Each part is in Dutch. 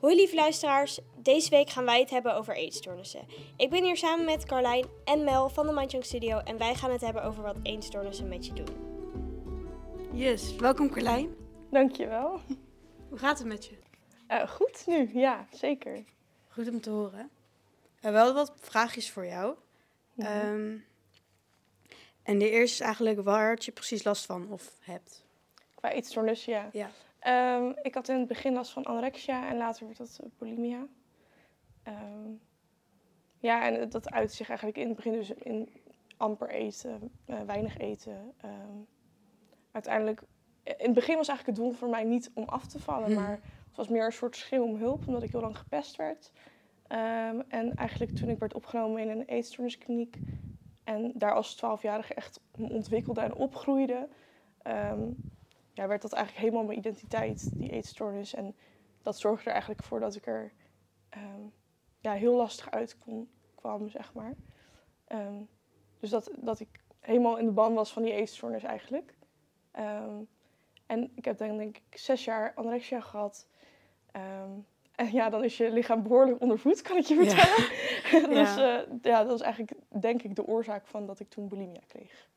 Hoi lieve luisteraars, deze week gaan wij het hebben over eetstoornissen. Ik ben hier samen met Carlijn en Mel van de Mindjunk Studio en wij gaan het hebben over wat eetstoornissen met je doen. Yes, welkom Carlijn. Dankjewel. Hoe gaat het met je? Uh, goed nu, ja, zeker. Goed om te horen. Uh, we hadden wat vraagjes voor jou. Ja. Um, en de eerste is eigenlijk waar had je precies last van of hebt? Qua eetstoornis, ja. Ja. Um, ik had in het begin last van anorexia en later werd dat bulimia. Um, ja, en dat uit zich eigenlijk in het begin dus in amper eten, uh, weinig eten. Um, uiteindelijk, in het begin was eigenlijk het doel voor mij niet om af te vallen, Hmm. maar het was meer een soort schreeuw om hulp, omdat ik heel lang gepest werd. en eigenlijk toen ik werd opgenomen in een eetstoorniskliniek en daar als twaalfjarige echt ontwikkelde en opgroeide, ja, werd dat eigenlijk helemaal mijn identiteit, die eetstoornis. En dat zorgde er eigenlijk voor dat ik er um, ja, heel lastig uit kon, kwam, zeg maar. Um, dus dat, dat ik helemaal in de ban was van die eetstoornis eigenlijk. Um, en ik heb dan denk ik zes jaar anorexia gehad. en ja, dan is je lichaam behoorlijk ondervoed, kan ik je vertellen. Ja. dus ja. Uh, ja, dat is eigenlijk denk ik de oorzaak van dat ik toen bulimia kreeg.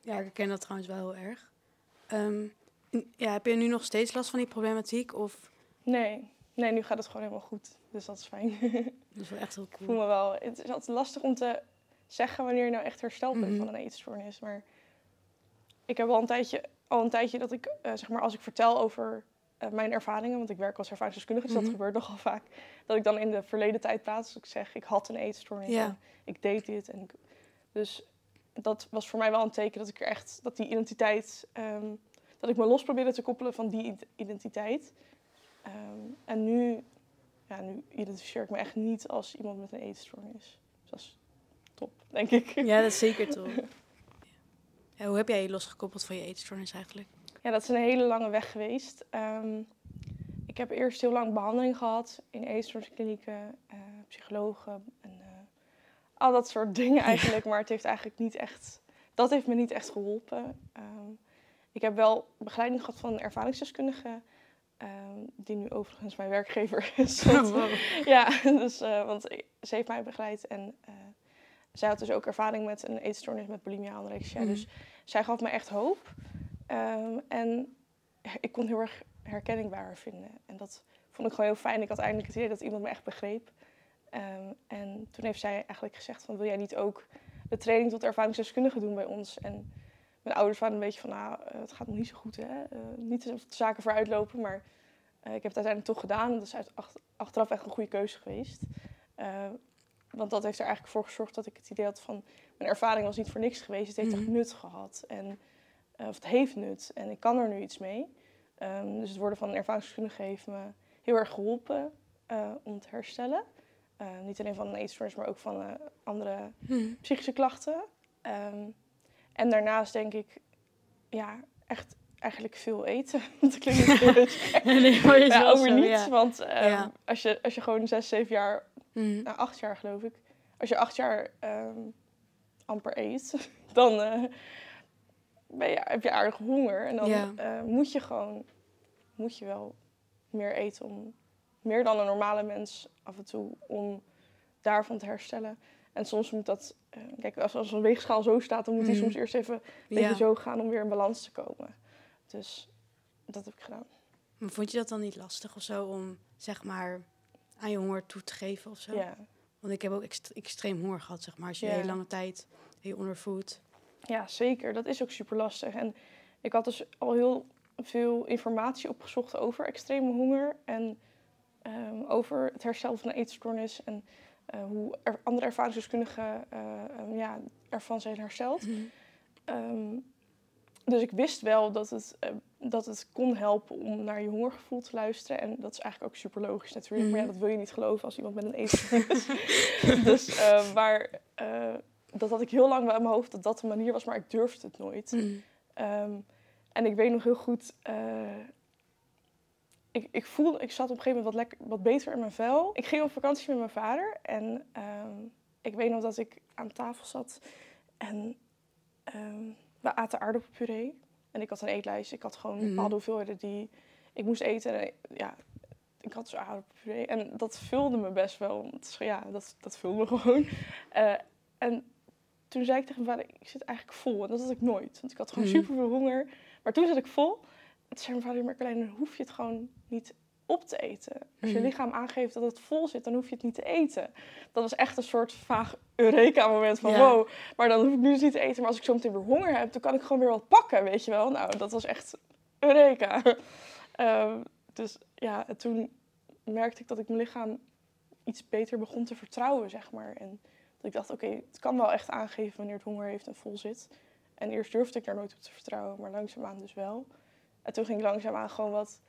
Ja, ik ken dat trouwens wel heel erg. Um, ja, heb je nu nog steeds last van die problematiek? Of? Nee. nee, nu gaat het gewoon helemaal goed. Dus dat is fijn. Dat is wel echt heel cool. Ik voel me wel. Het is altijd lastig om te zeggen wanneer je nou echt hersteld bent Mhm. van een eetstoornis. Maar ik heb al een tijdje, al een tijdje dat ik, uh, zeg maar, als ik vertel over uh, mijn ervaringen, want ik werk als ervaringsdeskundige, dus Mhm. dat gebeurt nogal vaak, dat ik dan in de verleden tijd praat. Dus ik zeg, ik had een eetstoornis. Ja. en Ik deed dit. En ik, dus dat was voor mij wel een teken dat ik er echt, dat die identiteit, um, dat ik me los probeerde te koppelen van die identiteit. Um, en nu, ja, nu identificeer ik me echt niet als iemand met een eetstoornis. Dus dat is top, denk ik. Ja, dat is zeker top. Ja, hoe heb jij je losgekoppeld van je eetstoornis eigenlijk? Ja, dat is een hele lange weg geweest. Um, ik heb eerst heel lang behandeling gehad in eetstoornisklinieken, uh, psychologen en al dat soort dingen eigenlijk. Maar het heeft eigenlijk niet echt, dat heeft me niet echt geholpen. Um, ik heb wel begeleiding gehad van een ervaringsdeskundige. Um, die nu overigens mijn werkgever is. Wow. Ja, dus, uh, want ze heeft mij begeleid. En uh, zij had dus ook ervaring met een eetstoornis met bulimia anorexia. Mhm. Dus zij gaf me echt hoop. Um, en ik kon heel erg herkenning bij haar vinden. En dat vond ik gewoon heel fijn. Ik had eindelijk het idee dat iemand me echt begreep. Um, en toen heeft zij eigenlijk gezegd van... wil jij niet ook de training tot ervaringsdeskundige doen bij ons? En mijn ouders waren een beetje van, nou, uh, het gaat nog niet zo goed, hè. Uh, niet de zaken vooruit lopen, maar uh, ik heb het uiteindelijk toch gedaan. En dat is uit, ach, achteraf echt een goede keuze geweest. Uh, want dat heeft er eigenlijk voor gezorgd dat ik het idee had van... mijn ervaring was niet voor niks geweest, het heeft Mhm. echt nut gehad. En, of het heeft nut en ik kan er nu iets mee. Um, dus het worden van een ervaringsdeskundige heeft me heel erg geholpen om te herstellen. Uh, niet alleen van een eetstoornis, maar ook van uh, andere Hmm. psychische klachten. Um, en daarnaast denk ik, ja, echt eigenlijk veel eten. Dat klinkt heel nee, maar is ja, wel over zo, niets. ja. Want um, Ja. als, je, als je gewoon zes, zeven jaar, Mhm. nou acht jaar geloof ik. Als je acht jaar um, amper eet, dan uh, ben je, heb je aardig honger. En dan moet je gewoon, moet je wel meer eten om, meer dan een normale mens af en toe, om daarvan te herstellen. En soms moet dat, uh, kijk, als, als een weegschaal zo staat, dan moet die Mhm. soms eerst even een beetje Ja. zo gaan om weer in balans te komen. Dus dat heb ik gedaan. Maar vond je dat dan niet lastig of zo om, zeg maar, aan je honger toe te geven of zo? Ja. Want ik heb ook ext- extreem honger gehad, zeg maar. Als je Ja. een hele lange tijd heel ondervoed. ja, zeker. Dat is ook super lastig. En ik had dus al heel veel informatie opgezocht over extreme honger en ehm, over het herstel van een eetstoornis en eh, hoe er andere ervaringsdeskundigen eh, um, ja, ervan zijn hersteld. Um, dus ik wist wel dat het, uh, dat het kon helpen om naar je hongergevoel te luisteren. En dat is eigenlijk ook super logisch natuurlijk. Mm. Maar ja, dat wil je niet geloven als iemand met een eetstoornis. dus, uh, maar uh, dat had ik heel lang wel in mijn hoofd dat dat de manier was, maar ik durfde het nooit. Mm. Um, en ik weet nog heel goed, uh, ik, ik voelde, ik zat op een gegeven moment wat, lekker, wat beter in mijn vel. Ik ging op vakantie met mijn vader en um, ik weet nog dat ik aan tafel zat en um, we aten aardappelpuree. En ik had een eetlijst, ik had gewoon Mhm. bepaalde hoeveelheden die ik moest eten. En, ja, ik had dus aardappelpuree en dat vulde me best wel. Want ja, dat, dat vulde me gewoon. Eh, en toen zei ik tegen mijn vader, ik zit eigenlijk vol. En dat had ik nooit, want ik had gewoon Mhm. super veel honger. Maar toen zat ik vol. En toen zei mijn vader, maar dan hoef je het gewoon niet op te eten. Als je Mhm. lichaam aangeeft dat het vol zit, dan hoef je het niet te eten. Dat was echt een soort vaag Eureka-moment van Ja. wow. Maar dan hoef ik nu dus niet te eten. Maar als ik zo meteen weer honger heb, dan kan ik gewoon weer wat pakken, weet je wel. Nou, dat was echt Eureka. Ehm, dus ja, en toen merkte ik dat ik mijn lichaam iets beter begon te vertrouwen, zeg maar. En dat ik dacht, oké, het kan wel echt aangeven wanneer het honger heeft en vol zit. En eerst durfde ik daar nooit op te vertrouwen, maar langzaamaan dus wel. En toen ging ik langzaamaan gewoon wat...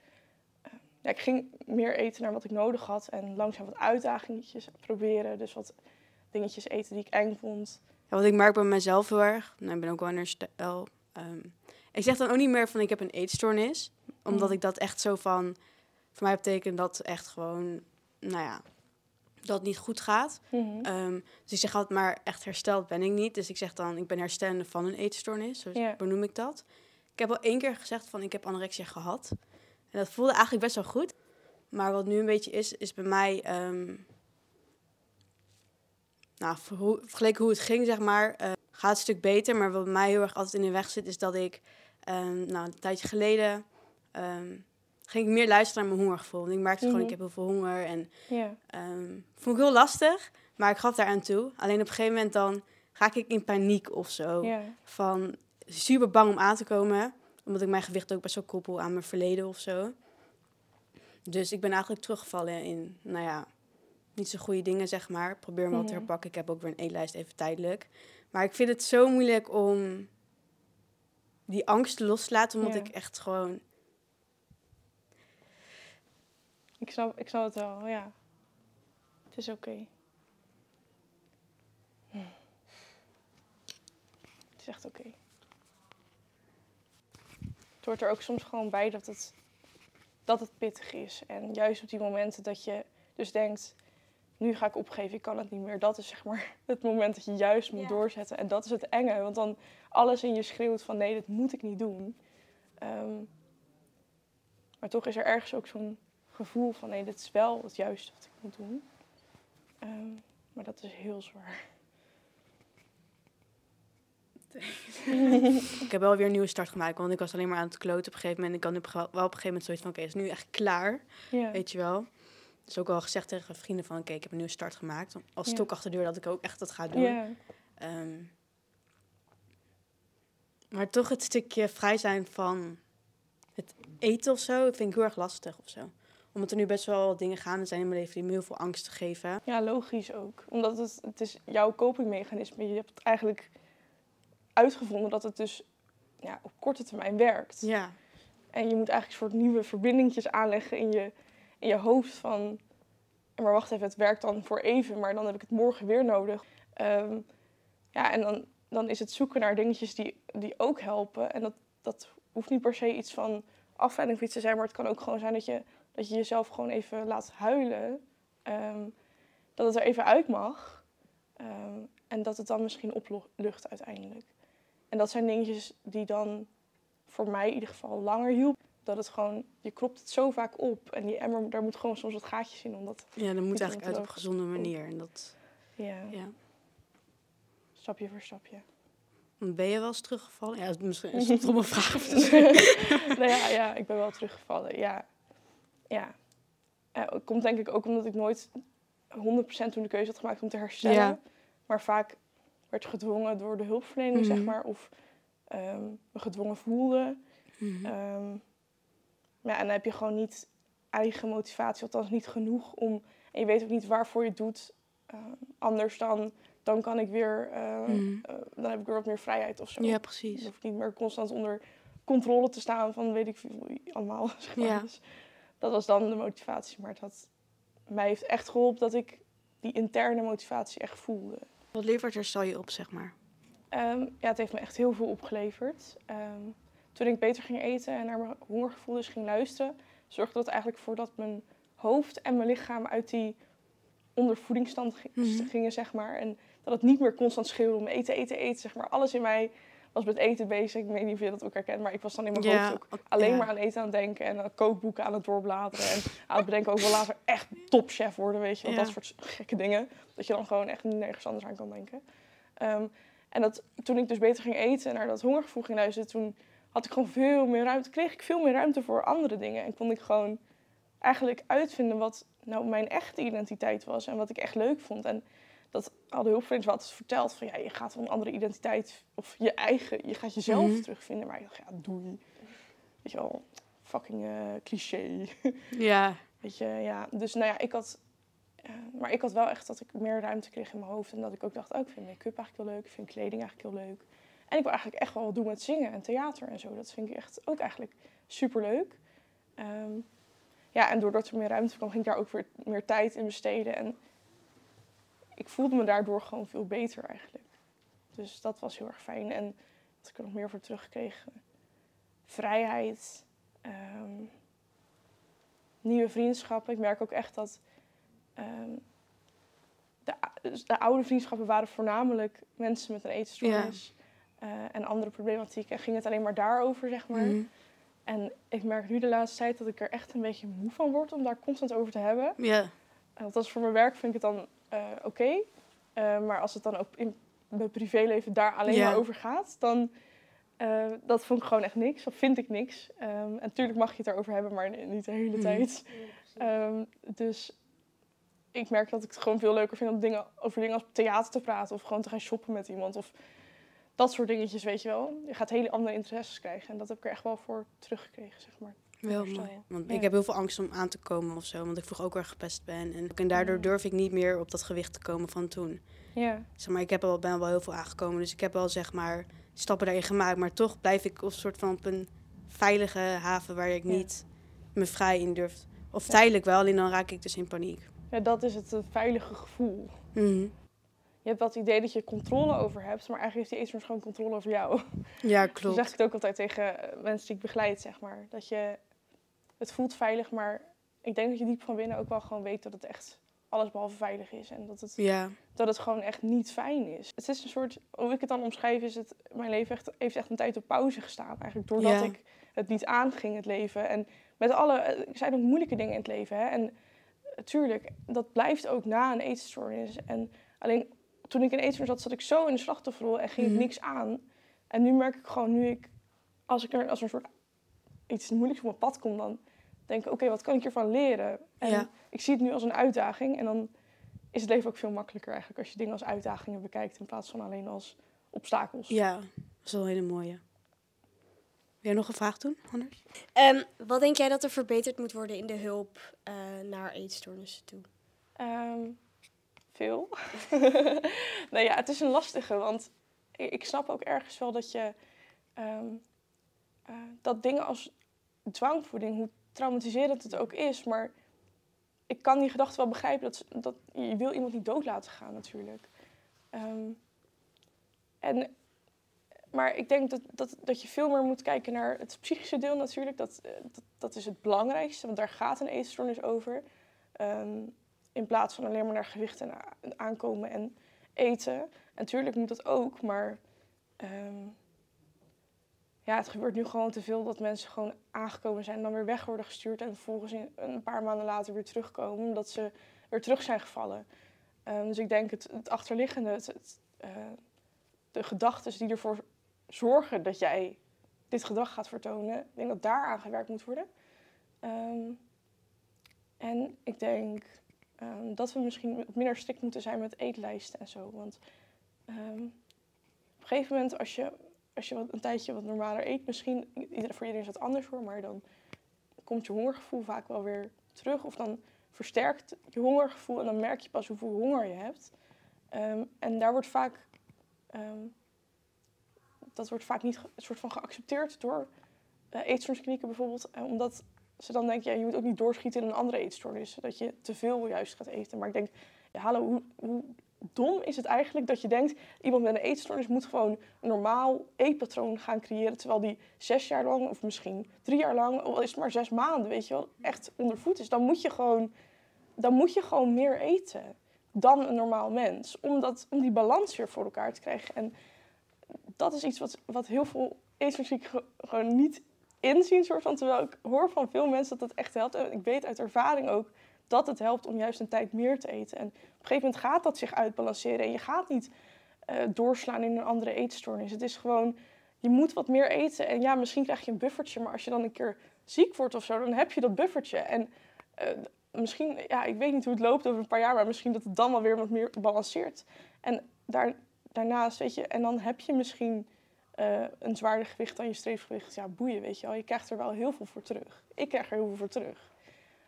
ja, ik ging meer eten naar wat ik nodig had. En langzaam wat uitdagingetjes proberen. Dus wat dingetjes eten die ik eng vond. Ja, wat ik merk bij mezelf heel erg, nou, ik ben ook wel een herstel. ehm, ik zeg dan ook niet meer van ik heb een eetstoornis. Omdat Mhm. ik dat echt zo van, voor mij betekent dat echt gewoon, nou ja, dat het niet goed gaat. Mhm. Ehm, dus ik zeg altijd maar echt hersteld ben ik niet. Dus ik zeg dan, ik ben herstellende van een eetstoornis. Zo Ja. benoem ik dat. Ik heb al één keer gezegd van ik heb anorexia gehad. En dat voelde eigenlijk best wel goed. Maar wat nu een beetje is, is bij mij... ehm, nou, vergeleken hoe het ging, zeg maar, eh, gaat het een stuk beter. Maar wat bij mij heel erg altijd in de weg zit, is dat ik... ehm, nou, een tijdje geleden ehm, ging ik meer luisteren naar mijn hongergevoel. Want ik merkte gewoon, Mhm. ik heb heel veel honger en Ja. Ehm vond ik heel lastig, maar ik gaf daaraan toe. Alleen op een gegeven moment dan raak ik in paniek of zo. Van super bang om aan te komen. Omdat ik mijn gewicht ook best wel koppel aan mijn verleden of zo. Dus ik ben eigenlijk teruggevallen in, nou ja, niet zo goede dingen, zeg maar. Ik Probeer me wel te Mhm. herpakken. Ik heb ook weer een eetlijst even tijdelijk. Maar ik vind het zo moeilijk om die angst los te laten. Omdat Ja. ik echt gewoon... Ik snap, ik snap het wel, ja. Het is oké. Hm. Het is echt oké. Hoort er ook soms gewoon bij dat het, dat het pittig is. En juist op die momenten dat je dus denkt... Nu ga ik opgeven, ik kan het niet meer. Dat is zeg maar het moment dat je juist moet Ja. doorzetten. En dat is het enge. Want dan alles in je schreeuwt van nee, dit moet ik niet doen. Ehm, maar toch is er ergens ook zo'n gevoel van nee, dit is wel het juiste wat ik moet doen. Ehm, maar dat is heel zwaar. Ik heb wel weer een nieuwe start gemaakt. Want ik was alleen maar aan het kloten op een gegeven moment. Ik had nu op- wel op een gegeven moment zoiets van... Oké, het is nu echt klaar. Ja. Weet je wel. Dus ook al gezegd tegen vrienden van... Oké, ik heb een nieuwe start gemaakt. Als Ja. stok achter de deur dat ik ook echt dat ga doen. ja. Ehm, maar toch het stukje vrij zijn van het eten of zo... vind ik heel erg lastig of zo. Omdat er nu best wel dingen gaan zijn in mijn leven... die me heel veel angst geven. ja, logisch ook. Omdat het, het is jouw copingmechanisme. Je hebt het eigenlijk uitgevonden dat het dus ja, op korte termijn werkt. Ja, En je moet eigenlijk een soort nieuwe verbindingjes aanleggen in je, in je hoofd van... "Ja, Maar wacht even, het werkt dan voor even, maar dan heb ik het morgen weer nodig. Ehm, ja, en dan, dan is het zoeken naar dingetjes die, die ook helpen. En dat, dat hoeft niet per se iets van afleiding of iets te zijn, maar het kan ook gewoon zijn dat je, dat je jezelf gewoon even laat huilen. Ehm, dat het er even uit mag. Ehm, en dat het dan misschien oplucht uiteindelijk. En dat zijn dingetjes die dan voor mij in ieder geval langer hielp. Dat het gewoon, je klopt het zo vaak op. En die emmer, daar moet gewoon soms wat gaatjes in. Omdat, ja dat moet eigenlijk uit op een gezonde manier. En dat, ja, ja. stapje voor stapje. Ben je wel eens teruggevallen? Ja, dat is misschien is het om een vraag nou ja, ja, ik ben wel teruggevallen. Ja, ja. Eh, het komt denk ik ook omdat ik nooit 100% toen de keuze had gemaakt om te herstellen. Ja. Maar vaak werd gedwongen door de hulpverlening, zeg Mhm. maar. Of ehm, me gedwongen voelde. Mhm. Ehm, ja, en dan heb je gewoon niet eigen motivatie, althans niet genoeg om. En je weet ook niet waarvoor je het doet. Ehm, anders dan, dan kan ik weer, eh, Mhm. eh, dan heb ik weer wat meer vrijheid of zo. Ja, precies. niet meer constant onder controle te staan van weet ik veel allemaal. Zeg maar. Ja. Dus dat was dan de motivatie. Maar het had, mij heeft echt geholpen dat ik die interne motivatie echt voelde. Wat levert herstel je op, zeg maar? Ehm, ja, het heeft me echt heel veel opgeleverd. Ehm, toen ik beter ging eten en naar mijn hongergevoel dus ging luisteren, zorgde dat eigenlijk voor dat mijn hoofd en mijn lichaam uit die ondervoedingsstand Mhm. gingen, zeg maar. En dat het niet meer constant schreeuwde om eten, eten, eten, zeg maar. Alles in mij was met eten bezig. Ik weet niet of je dat ook herkent, maar ik was dan in mijn Ja, hoofd ook alleen ja. maar aan eten aan het denken. En aan kookboeken aan het doorbladeren. En aan het bedenken ook wel later echt topchef worden, weet je. Ja. Dat soort gekke dingen. Dat je dan gewoon echt nergens anders aan kan denken. Ehm, en dat, toen ik dus beter ging eten en naar dat hongergevoel ging luisteren, toen had ik gewoon veel meer ruimte, kreeg ik veel meer ruimte voor andere dingen. En kon ik gewoon eigenlijk uitvinden wat nou mijn echte identiteit was en wat ik echt leuk vond. En dat hadden hulpverleners wel altijd verteld van ja, je gaat een andere identiteit of je eigen, je gaat jezelf Mhm. terugvinden. Maar ik dacht, ja, doei. Weet je wel, fucking eh, cliché. Ja, Weet je, ja. Dus nou ja, ik had... eh, maar ik had wel echt dat ik meer ruimte kreeg in mijn hoofd. En dat ik ook dacht, oh, ik vind make-up eigenlijk heel leuk. Ik vind kleding eigenlijk heel leuk. En ik wil eigenlijk echt wel wat doen met zingen en theater en zo. Dat vind ik echt ook eigenlijk super leuk. ja, en doordat er meer ruimte kwam, ging ik daar ook weer meer tijd in besteden. En ik voelde me daardoor gewoon veel beter eigenlijk. Dus dat was heel erg fijn. En wat ik er nog meer voor terugkreeg. Vrijheid. ehm, nieuwe vriendschappen. Ik merk ook echt dat ehm, de, dus de oude vriendschappen waren voornamelijk mensen met een eetstoornis eh, en andere problematiek. En ging het alleen maar daarover, zeg maar. mhm. En ik merk nu de laatste tijd dat ik er echt een beetje moe van word om daar constant over te hebben. ja, Uh, Want als voor mijn werk vind ik het dan eh, oké. Uh, maar als het dan ook in mijn privéleven daar alleen Ja. maar over gaat, dan uh, dat vond ik gewoon echt niks. Of vind ik niks. Um, en natuurlijk mag je het erover hebben, maar niet de hele Mhm. tijd. Um, dus ik merk dat ik het gewoon veel leuker vind om dingen, over dingen als theater te praten. Of gewoon te gaan shoppen met iemand. Of dat soort dingetjes, weet je wel. Je gaat hele andere interesses krijgen. En dat heb ik er echt wel voor teruggekregen, zeg maar. Wel mooi. Want Ja. ik heb heel veel angst om aan te komen of zo. Want ik vroeg ook waar gepest ben. En, en daardoor durf ik niet meer op dat gewicht te komen van toen. Ja, Zeg maar, ik heb al, ben al wel heel veel aangekomen. Dus ik heb wel zeg maar stappen daarin gemaakt. Maar toch blijf ik op soort van op een veilige haven waar ik Ja. niet me vrij in durf. Of Ja. tijdelijk wel, alleen dan raak ik dus in paniek. ja dat is het een veilige gevoel. Mhm. Je hebt wel het idee dat je controle over hebt, maar eigenlijk heeft die eetstoornis gewoon controle over jou. Ja, klopt. zeg ik het ook altijd tegen eh, mensen die ik begeleid, zeg maar. Dat je, het voelt veilig, maar ik denk dat je diep van binnen ook wel gewoon weet dat het echt alles behalve veilig is. En dat het, Ja, dat het gewoon echt niet fijn is. Het is een soort, hoe ik het dan omschrijf, is het, mijn leven echt, heeft echt een tijd op pauze gestaan. Eigenlijk doordat Ja. ik het niet aanging, het leven. En met alle, er zijn ook moeilijke dingen in het leven. Hè? En natuurlijk, dat blijft ook na een eetstoornis. En alleen toen ik in eetstoornis zat, zat ik zo in de slachtofferrol en ging Mhm. ik niks aan. En nu merk ik gewoon, nu ik, als ik er als een soort iets moeilijks op mijn pad komt, dan denk ik, oké, wat kan ik hiervan leren? En Ja. ik zie het nu als een uitdaging. En dan is het leven ook veel makkelijker eigenlijk als je dingen als uitdagingen bekijkt in plaats van alleen als obstakels. ja, dat is wel een hele mooie. Wil jij nog een vraag doen, anders? Ehm, wat denk jij dat er verbeterd moet worden in de hulp eh, naar eetstoornissen toe? Ehm, veel. nou ja, het is een lastige, want ik, ik snap ook ergens wel dat je ehm, eh, dat dingen als dwangvoeding, hoe traumatiserend het ook is, maar ik kan die gedachte wel begrijpen dat, dat je wil iemand niet dood laten gaan natuurlijk. Ehm, en, maar ik denk dat, dat, dat je veel meer moet kijken naar het psychische deel natuurlijk. Dat, eh, dat, dat is het belangrijkste, want daar gaat een eetstoornis over. Ehm, in plaats van alleen maar naar gewicht en a- aankomen en eten. En natuurlijk moet dat ook, maar ehm, ja, het gebeurt nu gewoon te veel dat mensen gewoon aangekomen zijn en dan weer weg worden gestuurd en vervolgens een paar maanden later weer terugkomen omdat ze weer terug zijn gevallen. Ehm, dus ik denk het, het achterliggende, het, eh, de gedachten die ervoor zorgen dat jij dit gedrag gaat vertonen, ik denk dat daar aan gewerkt moet worden. Ehm, en ik denk ehm, dat we misschien minder strikt moeten zijn met eetlijsten en zo. Want op een gegeven moment, als je, als je wat, een tijdje wat normaler eet, misschien, voor iedereen is dat anders hoor, maar dan komt je hongergevoel vaak wel weer terug. Of dan versterkt je hongergevoel en dan merk je pas hoeveel honger je hebt. Ehm, en daar wordt vaak, ehm, dat wordt vaak niet soort van geaccepteerd door uh, eetstoornisklinieken bijvoorbeeld. eh, omdat ze dan denken, ja, je moet ook niet doorschieten in een andere eetstoornis. Dat je te veel juist gaat eten. Maar ik denk, hallo, hoe, hoe dom is het eigenlijk dat je denkt... iemand met een eetstoornis moet gewoon een normaal eetpatroon gaan creëren... terwijl die zes jaar lang, of misschien drie jaar lang... al is het maar zes maanden, weet je wel, echt onder voet is. Dan moet je gewoon, dan moet je gewoon meer eten dan een normaal mens. Om, dat, om die balans weer voor elkaar te krijgen. En dat is iets wat, wat heel veel eetmuziek gewoon niet inzien. Soort van, terwijl ik hoor van veel mensen dat dat echt helpt. En ik weet uit ervaring ook dat het helpt om juist een tijd meer te eten. En op een gegeven moment gaat dat zich uitbalanceren. En je gaat niet uh, doorslaan in een andere eetstoornis. Het is gewoon, je moet wat meer eten. En ja, misschien krijg je een buffertje. Maar als je dan een keer ziek wordt of zo, dan heb je dat buffertje. En uh, misschien, ja, ik weet niet hoe het loopt over een paar jaar. Maar misschien dat het dan wel weer wat meer balanceert. En daar, daarnaast, weet je, en dan heb je misschien uh, een zwaarder gewicht dan je streefgewicht. Ja, boeien, weet je wel. Je krijgt er wel heel veel voor terug. Ik krijg er heel veel voor terug.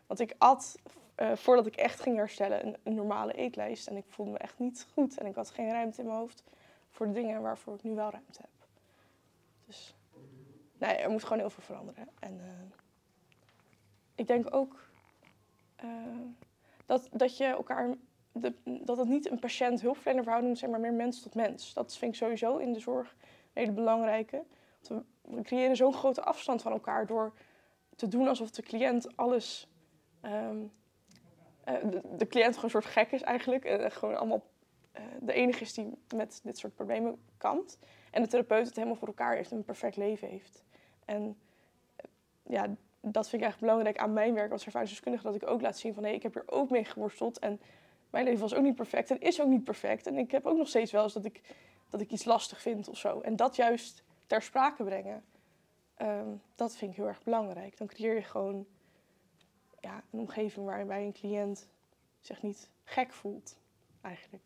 Want ik at, uh, voordat ik echt ging herstellen, een, normale eetlijst. En ik voelde me echt niet goed. En ik had geen ruimte in mijn hoofd voor de dingen waarvoor ik nu wel ruimte heb. Dus nee, er moet gewoon heel veel veranderen. En uh, ik denk ook dat, dat je elkaar de, dat het niet een patiënt-hulpverlener verhouding is, maar meer mens tot mens. Dat vind ik sowieso in de zorg een hele belangrijke. We, creëren zo'n grote afstand van elkaar door te doen alsof de cliënt alles. Uh, de, de, cliënt gewoon een soort gek is eigenlijk. En gewoon allemaal uh, de enige is die met dit soort problemen kampt. En de therapeut het helemaal voor elkaar heeft en een perfect leven heeft. En ja, dat vind ik echt belangrijk aan mijn werk als ervaringsdeskundige. Dat ik ook laat zien van hé, hey, ik heb hier ook mee geworsteld. En mijn leven was ook niet perfect en is ook niet perfect. En ik heb ook nog steeds wel eens dat ik, dat ik iets lastig vind of zo. En dat juist ter sprake brengen, um, dat vind ik heel erg belangrijk. Dan creëer je gewoon ja, een omgeving waarbij een cliënt zich niet gek voelt, eigenlijk.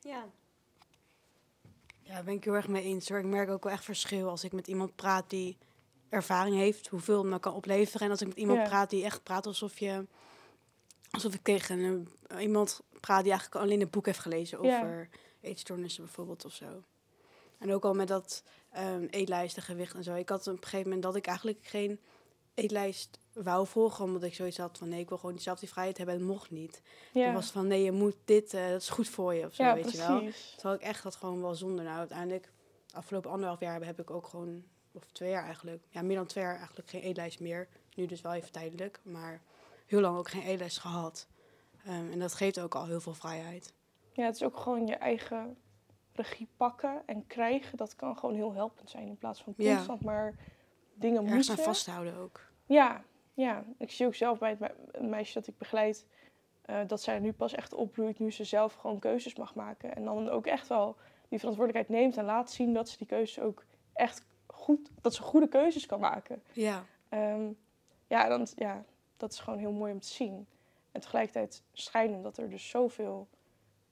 Ja. Ja, daar ben ik heel erg mee eens. Hoor. Ik merk ook wel echt verschil als ik met iemand praat die ervaring heeft, hoeveel het me kan opleveren. En als ik met iemand Ja. praat die echt praat alsof je alsof ik tegen een, iemand praat die eigenlijk alleen een boek heeft gelezen Ja. over eetstoornissen bijvoorbeeld of zo. En ook al met dat ehm eetlijsten, gewicht en zo. Ik had op een gegeven moment dat ik eigenlijk geen eetlijst wou volgen, omdat ik zoiets had van nee, ik wil gewoon zelf die vrijheid hebben en mocht niet. Ja, Toen was van nee, je moet dit, eh, dat is goed voor je of zo, ja weet je wel. Terwijl ik echt dat gewoon wel zonder. Nou, uiteindelijk, afgelopen anderhalf jaar heb ik ook gewoon, of twee jaar eigenlijk, ja, meer dan twee jaar eigenlijk geen eetlijst meer. Nu dus wel even tijdelijk, maar heel lang ook geen eetlijst gehad. Ehm, en dat geeft ook al heel veel vrijheid. Ja, het is ook gewoon je eigen regie pakken en krijgen. Dat kan gewoon heel helpend zijn in plaats van Ja. constant maar dingen Ergens aan vasthouden ook. Ja, ja, ik zie ook zelf bij het me- meisje dat ik begeleid, eh, dat zij nu pas echt opbloeit nu ze zelf gewoon keuzes mag maken. En dan ook echt wel die verantwoordelijkheid neemt en laat zien dat ze die keuzes ook echt goed, dat ze goede keuzes kan maken. Ja, Ehm, ja, dan, ja, dat is gewoon heel mooi om te zien. En tegelijkertijd schijnen dat er dus zoveel,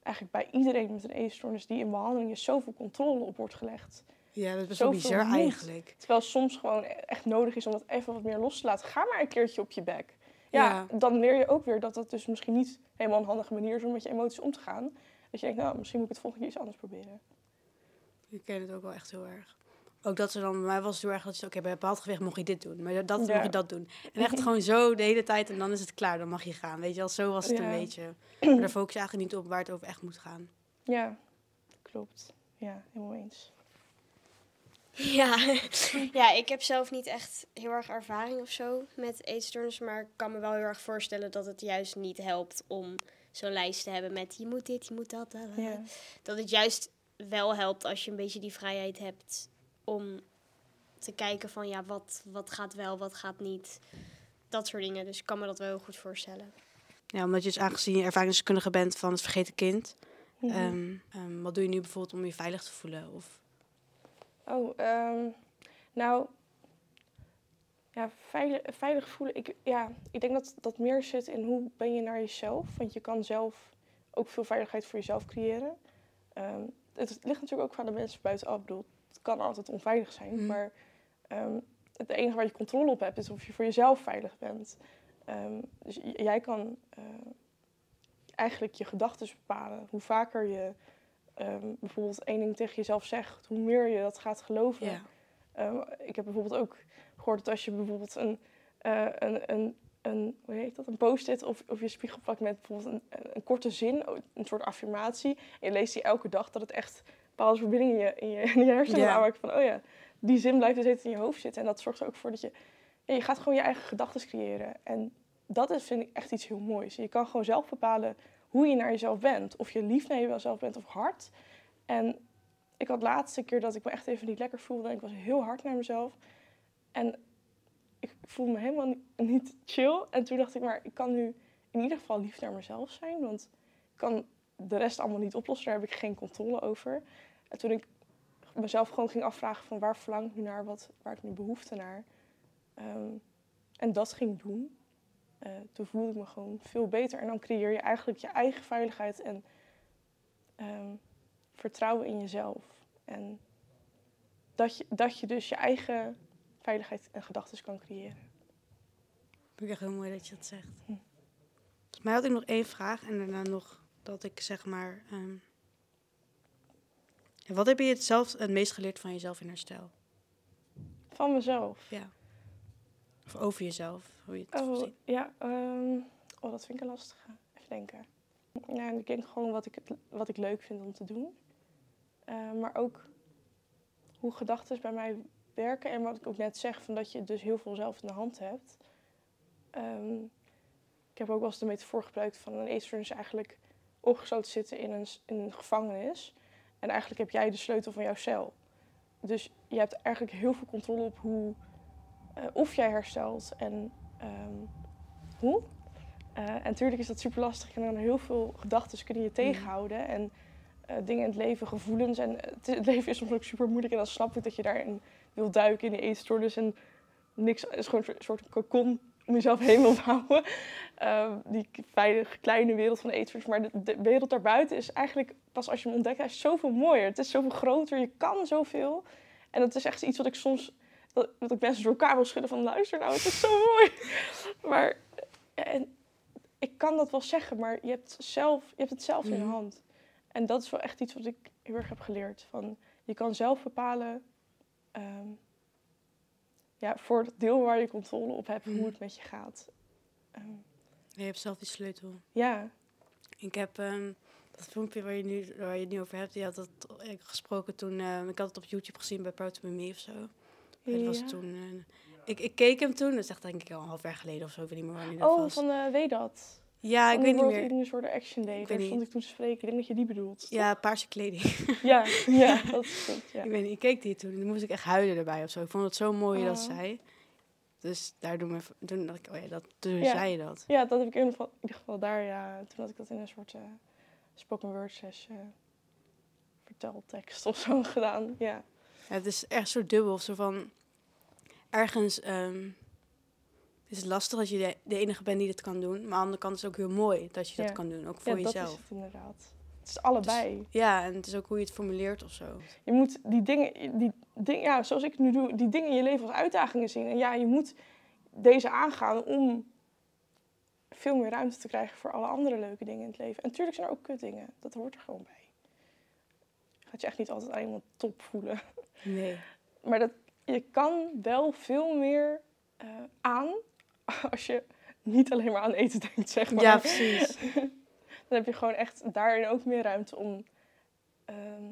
eigenlijk bij iedereen met een eetstoornis die in behandeling is, zoveel controle op wordt gelegd. Ja dat is best wel bizar moet. eigenlijk. Terwijl soms gewoon echt nodig is om dat even wat meer los te laten. Ga maar een keertje op je bek. Ja, dan leer je ook weer dat dat dus misschien niet helemaal een handige manier is om met je emoties om te gaan. Dat je denkt, nou, misschien moet ik het volgende keer iets anders proberen. Ik ken het ook wel echt heel erg. Ook dat ze dan, bij mij was het heel erg dat ze, oké, bij een bepaald gewicht mocht je dit doen, maar dat Ja. mag je dat doen. En echt gewoon zo de hele tijd en dan is het klaar, dan mag je gaan. Weet je wel, zo was het Ja. een beetje. Maar daar focus je eigenlijk niet op waar het over echt moet gaan. Ja, klopt. Ja, helemaal eens. Ja. ja, ik heb zelf niet echt heel erg ervaring of zo met eetstoornissen. Maar ik kan me wel heel erg voorstellen dat het juist niet helpt om zo'n lijst te hebben met je moet dit, je moet dat. da, da, da. Ja. Dat het juist wel helpt als je een beetje die vrijheid hebt om te kijken van ja, wat, wat gaat wel, wat gaat niet. Dat soort dingen. Dus ik kan me dat wel heel goed voorstellen. Ja, omdat je dus aangezien je ervaringsdeskundige bent van het vergeten kind. Ehm, ehm, wat doe je nu bijvoorbeeld om je veilig te voelen? Of, Oh, ehm, nou, ja, veilig, veilig voelen. Ik, ja, ik denk dat dat meer zit in hoe ben je naar jezelf. Want je kan zelf ook veel veiligheid voor jezelf creëren. Ehm, het ligt natuurlijk ook aan de mensen buitenaf. Ik bedoel, het kan altijd onveilig zijn. Mhm. Maar ehm, het enige waar je controle op hebt, is of je voor jezelf veilig bent. Dus jij kan eh, eigenlijk je gedachten bepalen. Hoe vaker je ehm, bijvoorbeeld één ding tegen jezelf zegt, hoe meer je dat gaat geloven. ja. Ehm, ik heb bijvoorbeeld ook gehoord dat als je bijvoorbeeld een, eh, een, een, een, hoe heet dat, een post-it of, of je spiegel pakt met bijvoorbeeld een, een korte zin, een soort affirmatie, en je leest die elke dag, dat het echt bepaalde verbindingen in je, in je, in je hersenen Ja. aanmaakt van, oh ja, die zin blijft dus steeds in je hoofd zitten. En dat zorgt er ook voor dat je, ja, je gaat gewoon je eigen gedachten creëren. En dat is, vind ik, echt iets heel moois. Je kan gewoon zelf bepalen hoe je naar jezelf bent. Of je lief naar jezelf bent of hard. En ik had de laatste keer dat ik me echt even niet lekker voelde. En ik was heel hard naar mezelf. En ik voelde me helemaal niet, chill. En toen dacht ik, maar ik kan nu in ieder geval lief naar mezelf zijn. Want ik kan de rest allemaal niet oplossen. Daar heb ik geen controle over. En toen ik mezelf gewoon ging afvragen van waar verlang ik nu naar? Wat, waar ik nu behoefte naar? Ehm, en dat ging doen. Eh, toen voelde ik me gewoon veel beter. En dan creëer je eigenlijk je eigen veiligheid en ehm, vertrouwen in jezelf. En dat je, dat je dus je eigen veiligheid en gedachten kan creëren. Vind ik echt heel mooi dat je dat zegt. Hm. Volgens mij had ik nog één vraag en daarna nog dat ik zeg maar... ehm, wat heb je het zelf het meest geleerd van jezelf in herstel? Van mezelf. Ja. Of over jezelf, hoe je het Oh, ziet. ja. ehm, oh, dat vind ik een lastige. Even denken. Ja, ik denk gewoon wat ik, wat ik leuk vind om te doen. Eh, maar ook hoe gedachten bij mij werken. En wat ik ook net zeg, van dat je dus heel veel zelf in de hand hebt. Ehm, ik heb ook wel eens de metafoor gebruikt van een eetstoornis is eigenlijk opgesloten zitten in een, in een gevangenis. En eigenlijk heb jij de sleutel van jouw cel. Dus je hebt eigenlijk heel veel controle op hoe, eh, of jij herstelt en ehm, hoe. Eh, en natuurlijk is dat super lastig. En dan heel veel gedachten kunnen je tegenhouden. En eh, dingen in het leven, gevoelens. En het, het leven is soms ook super moeilijk. En dan snap ik dat je daarin wil duiken in die eetstoornis. En niks is gewoon een soort cocon om jezelf heen wilt houden. Ehm, die veilige kleine wereld van de eetstoornis. Maar de, de wereld daarbuiten is eigenlijk, pas als je hem ontdekt, hij is zoveel mooier. Het is zoveel groter. Je kan zoveel. En dat is echt iets wat ik soms dat, dat ik mensen door elkaar wil schudden van luister nou, het is zo mooi. Maar en ik kan dat wel zeggen, maar je hebt, zelf, je hebt het zelf in de Mhm. hand. En dat is wel echt iets wat ik heel erg heb geleerd. Van, je kan zelf bepalen, ehm, ja, voor het deel waar je controle op hebt, Mhm. hoe het met je gaat. Ehm, Je hebt zelf die sleutel. ja, Ik heb ehm, dat filmpje waar je, nu, waar je het nu over hebt, die had dat eh, gesproken toen. ik had het op YouTube gezien bij Proud to Me of zo. Dat was toen. eh, ik, ik keek hem toen, dat is echt denk ik al een half jaar geleden of zo, ik weet niet meer wanneer dat Oh, was. van uh, weet dat. ja, ik weet niet meer. Eating Disorder Action Day. Ik Daar weet stond ik toen te spreken. Ik denk dat je die bedoelt. Ja, paarse kleding. Ja, ja, dat is goed. Ja. Ik weet niet, ik keek die toen en toen moest ik echt huilen erbij of zo. Ik vond het zo mooi dat Oh. zei. Dus daardoor me, toen dacht ik, oh ja, dat, toen Ja. zei je dat. Ja, dat heb ik in ieder geval, in ieder geval daar, ja. Toen had ik dat in een soort eh, spoken word sessie, eh, verteltekst of zo gedaan. Ja. Ja, het is echt zo dubbel. Zo van, ergens ehm, is het lastig dat je de, de enige bent die dit kan doen. Maar aan de andere kant is het ook heel mooi dat je dat kan doen. Ook voor ja, dat jezelf. is het inderdaad. Het is allebei. Ja, en het is ook hoe je het formuleert of zo. Je moet die dingen, die dingen, ja, zoals ik het nu doe, die dingen in je leven als uitdagingen zien. En ja, je moet deze aangaan om veel meer ruimte te krijgen voor alle andere leuke dingen in het leven. En natuurlijk zijn er ook kutdingen. Dat hoort er gewoon bij. Je gaat je echt niet altijd aan iemand top voelen. Nee. Maar dat, je kan wel veel meer eh, aan als je niet alleen maar aan eten denkt, zeg maar. Ja, precies. Dan heb je gewoon echt daarin ook meer ruimte om ehm,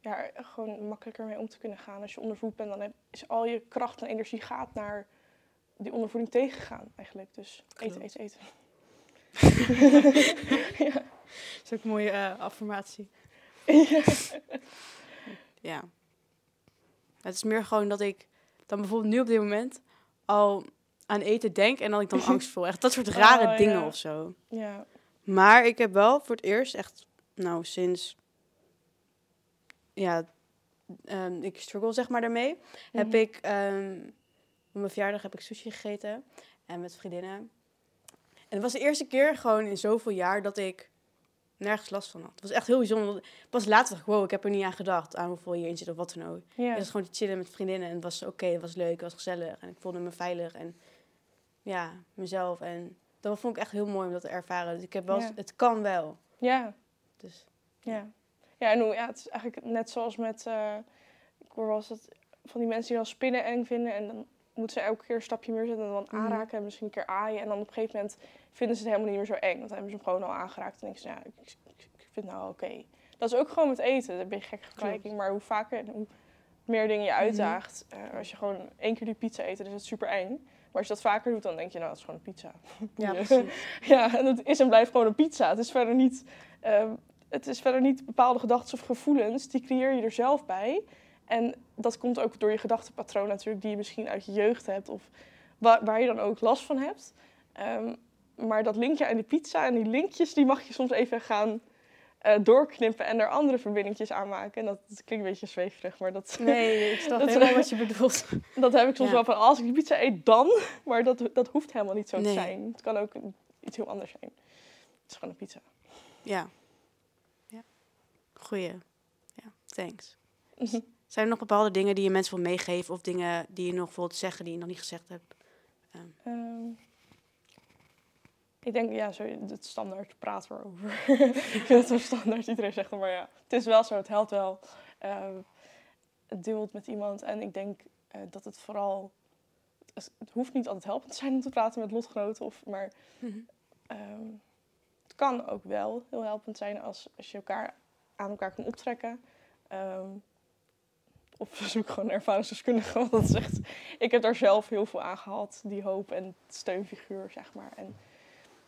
ja, gewoon makkelijker mee om te kunnen gaan. Als je ondervoed bent, dan heb, is al je kracht en energie gaat naar die ondervoeding tegengaan eigenlijk. Dus eten, eten, eten. Dat is ook een mooie eh, affirmatie. Ja. Het is meer gewoon dat ik dan bijvoorbeeld nu op dit moment al aan eten denk en dat ik dan angst voel. Echt dat soort rare Oh, dingen ja. of zo. Ja, Maar ik heb wel voor het eerst echt, nou sinds, ja, ehm, ik struggle zeg maar daarmee. Heb Mhm. ik, ehm, op mijn verjaardag heb ik sushi gegeten en met vriendinnen. En het was de eerste keer gewoon in zoveel jaar dat ik nergens last van had. Het was echt heel bijzonder. Pas later dacht ik, wow, ik heb er niet aan gedacht, aan hoeveel hierin zit of wat dan ook. ja. Het was gewoon te chillen met vriendinnen en het was oké, het was leuk, het was gezellig. En ik voelde me veilig en ja, mezelf. En dat vond ik echt heel mooi om dat te ervaren. Dus ik heb wel, Ja. het kan wel. ja. Dus Ja. Ja, en hoe, ja, het is eigenlijk net zoals met... eh, ik hoor wel eens dat van die mensen die dan spinnen eng vinden... en dan moeten ze elke keer een stapje meer zetten en dan Mhm. aanraken... en misschien een keer aaien. En dan op een gegeven moment vinden ze het helemaal niet meer zo eng. Want dan hebben ze hem gewoon al aangeraakt. En denken ze, ja, ik, ik, ik vind het nou oké. Dat is ook gewoon met eten. Dat beetje een gekke vergelijking. Maar hoe vaker en hoe meer dingen je Mhm. uitdaagt... eh, als je gewoon één keer die pizza eet, dan is het super eng. Maar als je dat vaker doet, dan denk je, nou, dat is gewoon een pizza. ja, Ja. precies. Ja, en het is en blijft gewoon een pizza. Het is verder niet. ehm, het is verder niet bepaalde gedachten of gevoelens, die creëer je er zelf bij. En dat komt ook door je gedachtenpatroon natuurlijk, die je misschien uit je jeugd hebt of waar, waar je dan ook last van hebt. Ehm, maar dat linkje aan die pizza en die linkjes, die mag je soms even gaan eh, doorknippen en er andere verbindingjes aan maken. En dat, dat klinkt een beetje zweverig, maar dat... Nee, ik snap wat je bedoelt. Dat heb ik soms Ja. wel van, als ik die pizza eet, dan. Maar dat, dat hoeft helemaal niet zo Nee. te zijn. Het kan ook iets heel anders zijn. Het is gewoon een pizza. Ja. ja. Goeie. Ja, thanks. Mhm. Zijn er nog bepaalde dingen die je mensen wil meegeven of dingen die je nog wilt zeggen die je nog niet gezegd hebt? Ehm, ik denk, ja, zo, het standaard praten erover. ik vind het zo standaard, iedereen zegt het, maar ja. Het is wel zo, het helpt wel. Ehm, het deelt met iemand en ik denk eh, dat het vooral... Het hoeft niet altijd helpend te zijn om te praten met lotgenoten, of, maar Ehm, het kan ook wel heel helpend zijn als, als je elkaar aan elkaar kan optrekken. Ehm, of zoek gewoon een ervaringsdeskundige. Want dat echt, ik heb daar zelf heel veel aan gehad. Die hoop en steunfiguur, zeg maar. En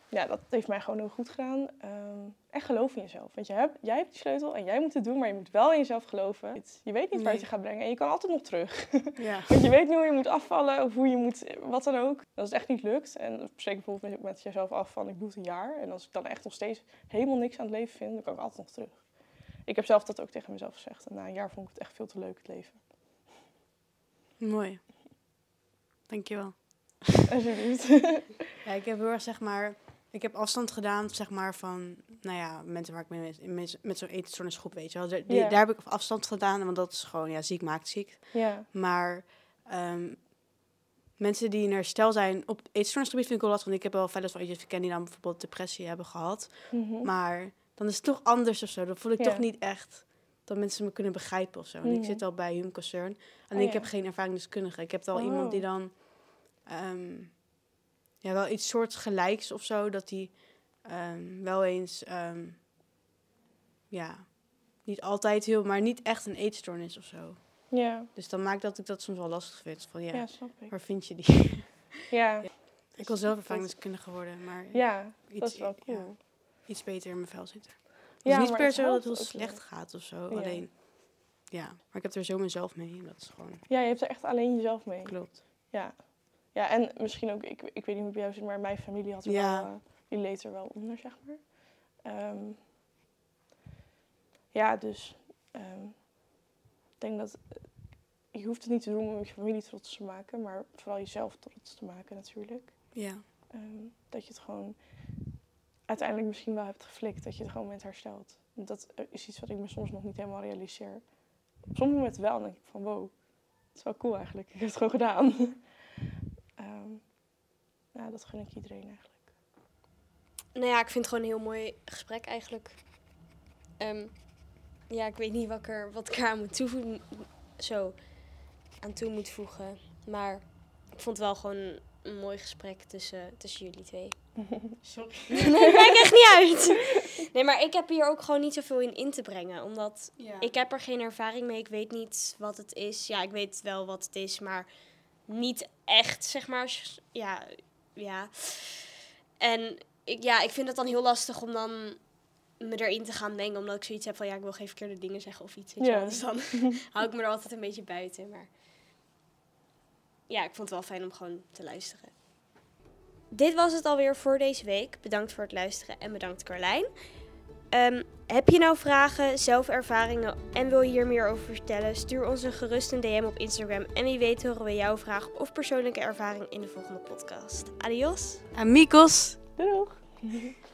ja, dat heeft mij gewoon heel goed gedaan. Ehm, en geloof in jezelf. Want je hebt, jij hebt die sleutel en jij moet het doen. Maar je moet wel in jezelf geloven. Je weet niet waar Nee. het je gaat brengen. En je kan altijd nog terug. Ja. Want je weet niet hoe je moet afvallen of hoe je moet, wat dan ook. Als het echt niet lukt, en spreek bijvoorbeeld met, met jezelf af van ik doe het een jaar. En als ik dan echt nog steeds helemaal niks aan het leven vind, dan kan ik altijd nog terug. Ik heb zelf dat ook tegen mezelf gezegd. En na een jaar vond ik het echt veel te leuk, het leven. Mooi. Dankjewel. Alsjeblieft. Ja, ik heb heel erg, zeg maar, ik heb afstand gedaan, zeg maar, van, nou ja, mensen waar ik mee met, met, met zo'n eetstoornisgroep, weet je wel. Daar, die- Ja. daar heb ik afstand gedaan, want dat is gewoon, ja, ziek maakt ziek. ja. Maar ehm, mensen die in herstel zijn op eetstoornisgebied vind ik wel lastig, want ik heb wel eens wel eentjes gekend die dan bijvoorbeeld depressie hebben gehad. Mhm. Maar dan is het toch anders of zo. Dan voel ik Ja. toch niet echt dat mensen me kunnen begrijpen of zo. En ik Mhm. zit al bij Human Concern. Alleen Oh, ik heb geen ervaringsdeskundige. Ik heb wel Oh. iemand die dan... ehm, ja, wel iets soortgelijks of zo. Dat die ehm, wel eens... ehm, ja, niet altijd heel... Maar niet echt een eetstoornis of zo. ja. Dus dan maakt dat ik dat soms wel lastig vind. Van ja, Ja, snap ik. waar vind je die? Ja, ik wil zelf ervaringsdeskundige worden, maar ja iets, dat is wel ja, cool. Iets beter in mijn vel zitten. Het Ja, is niet per se dat het heel slecht gaat of zo. Ja. Alleen, ja. Maar ik heb er zo mezelf mee. En dat is gewoon, Ja, je hebt er echt alleen jezelf mee. klopt. Ja. Ja, en misschien ook, ik, ik weet niet hoe het bij jou zit, maar mijn familie had er Ja. wel, eh, die leed er wel onder, zeg maar. Ehm, ja, dus ehm, ik denk dat eh, je hoeft het niet te doen om je familie trots te maken, maar vooral jezelf trots te maken natuurlijk. Ja. Ehm, dat je het gewoon uiteindelijk misschien wel hebt geflikt, dat je het gewoon bent hersteld. En Dat eh, is iets wat ik me soms nog niet helemaal realiseer. Op sommige momenten wel, dan denk ik van wow, het is wel cool eigenlijk. Ik heb het gewoon gedaan. Ehm ja, dat gun ik iedereen eigenlijk. Nou ja, ik vind het gewoon een heel mooi gesprek eigenlijk. Ehm, ja, ik weet niet wat ik, er, wat ik eraan moet toevoegen. Zo aan toe moet voegen. Maar ik vond het wel gewoon een mooi gesprek tussen, tussen jullie twee. Sorry. Nee, maakt echt niet uit. Nee, maar ik heb hier ook gewoon niet zoveel in in te brengen. Omdat Ja. ik heb er geen ervaring mee. Ik weet niet wat het is. Ja, ik weet wel wat het is, maar niet echt, zeg maar. Ja, ja. En ik, ja, ik vind het dan heel lastig om dan me erin te gaan mengen. Omdat ik zoiets heb van, ja, ik wil geen verkeerde dingen zeggen of iets. Ja. Dus dan hou ik me er altijd een beetje buiten. Maar ja, ik vond het wel fijn om gewoon te luisteren. Dit was het alweer voor deze week. Bedankt voor het luisteren en bedankt Carlijn. Ehm, heb je nou vragen, zelfervaringen en wil je hier meer over vertellen? Stuur ons een gerust een DM op Instagram. En wie weet horen we jouw vraag of persoonlijke ervaring in de volgende podcast. Adios! Amigos. Doei doeg!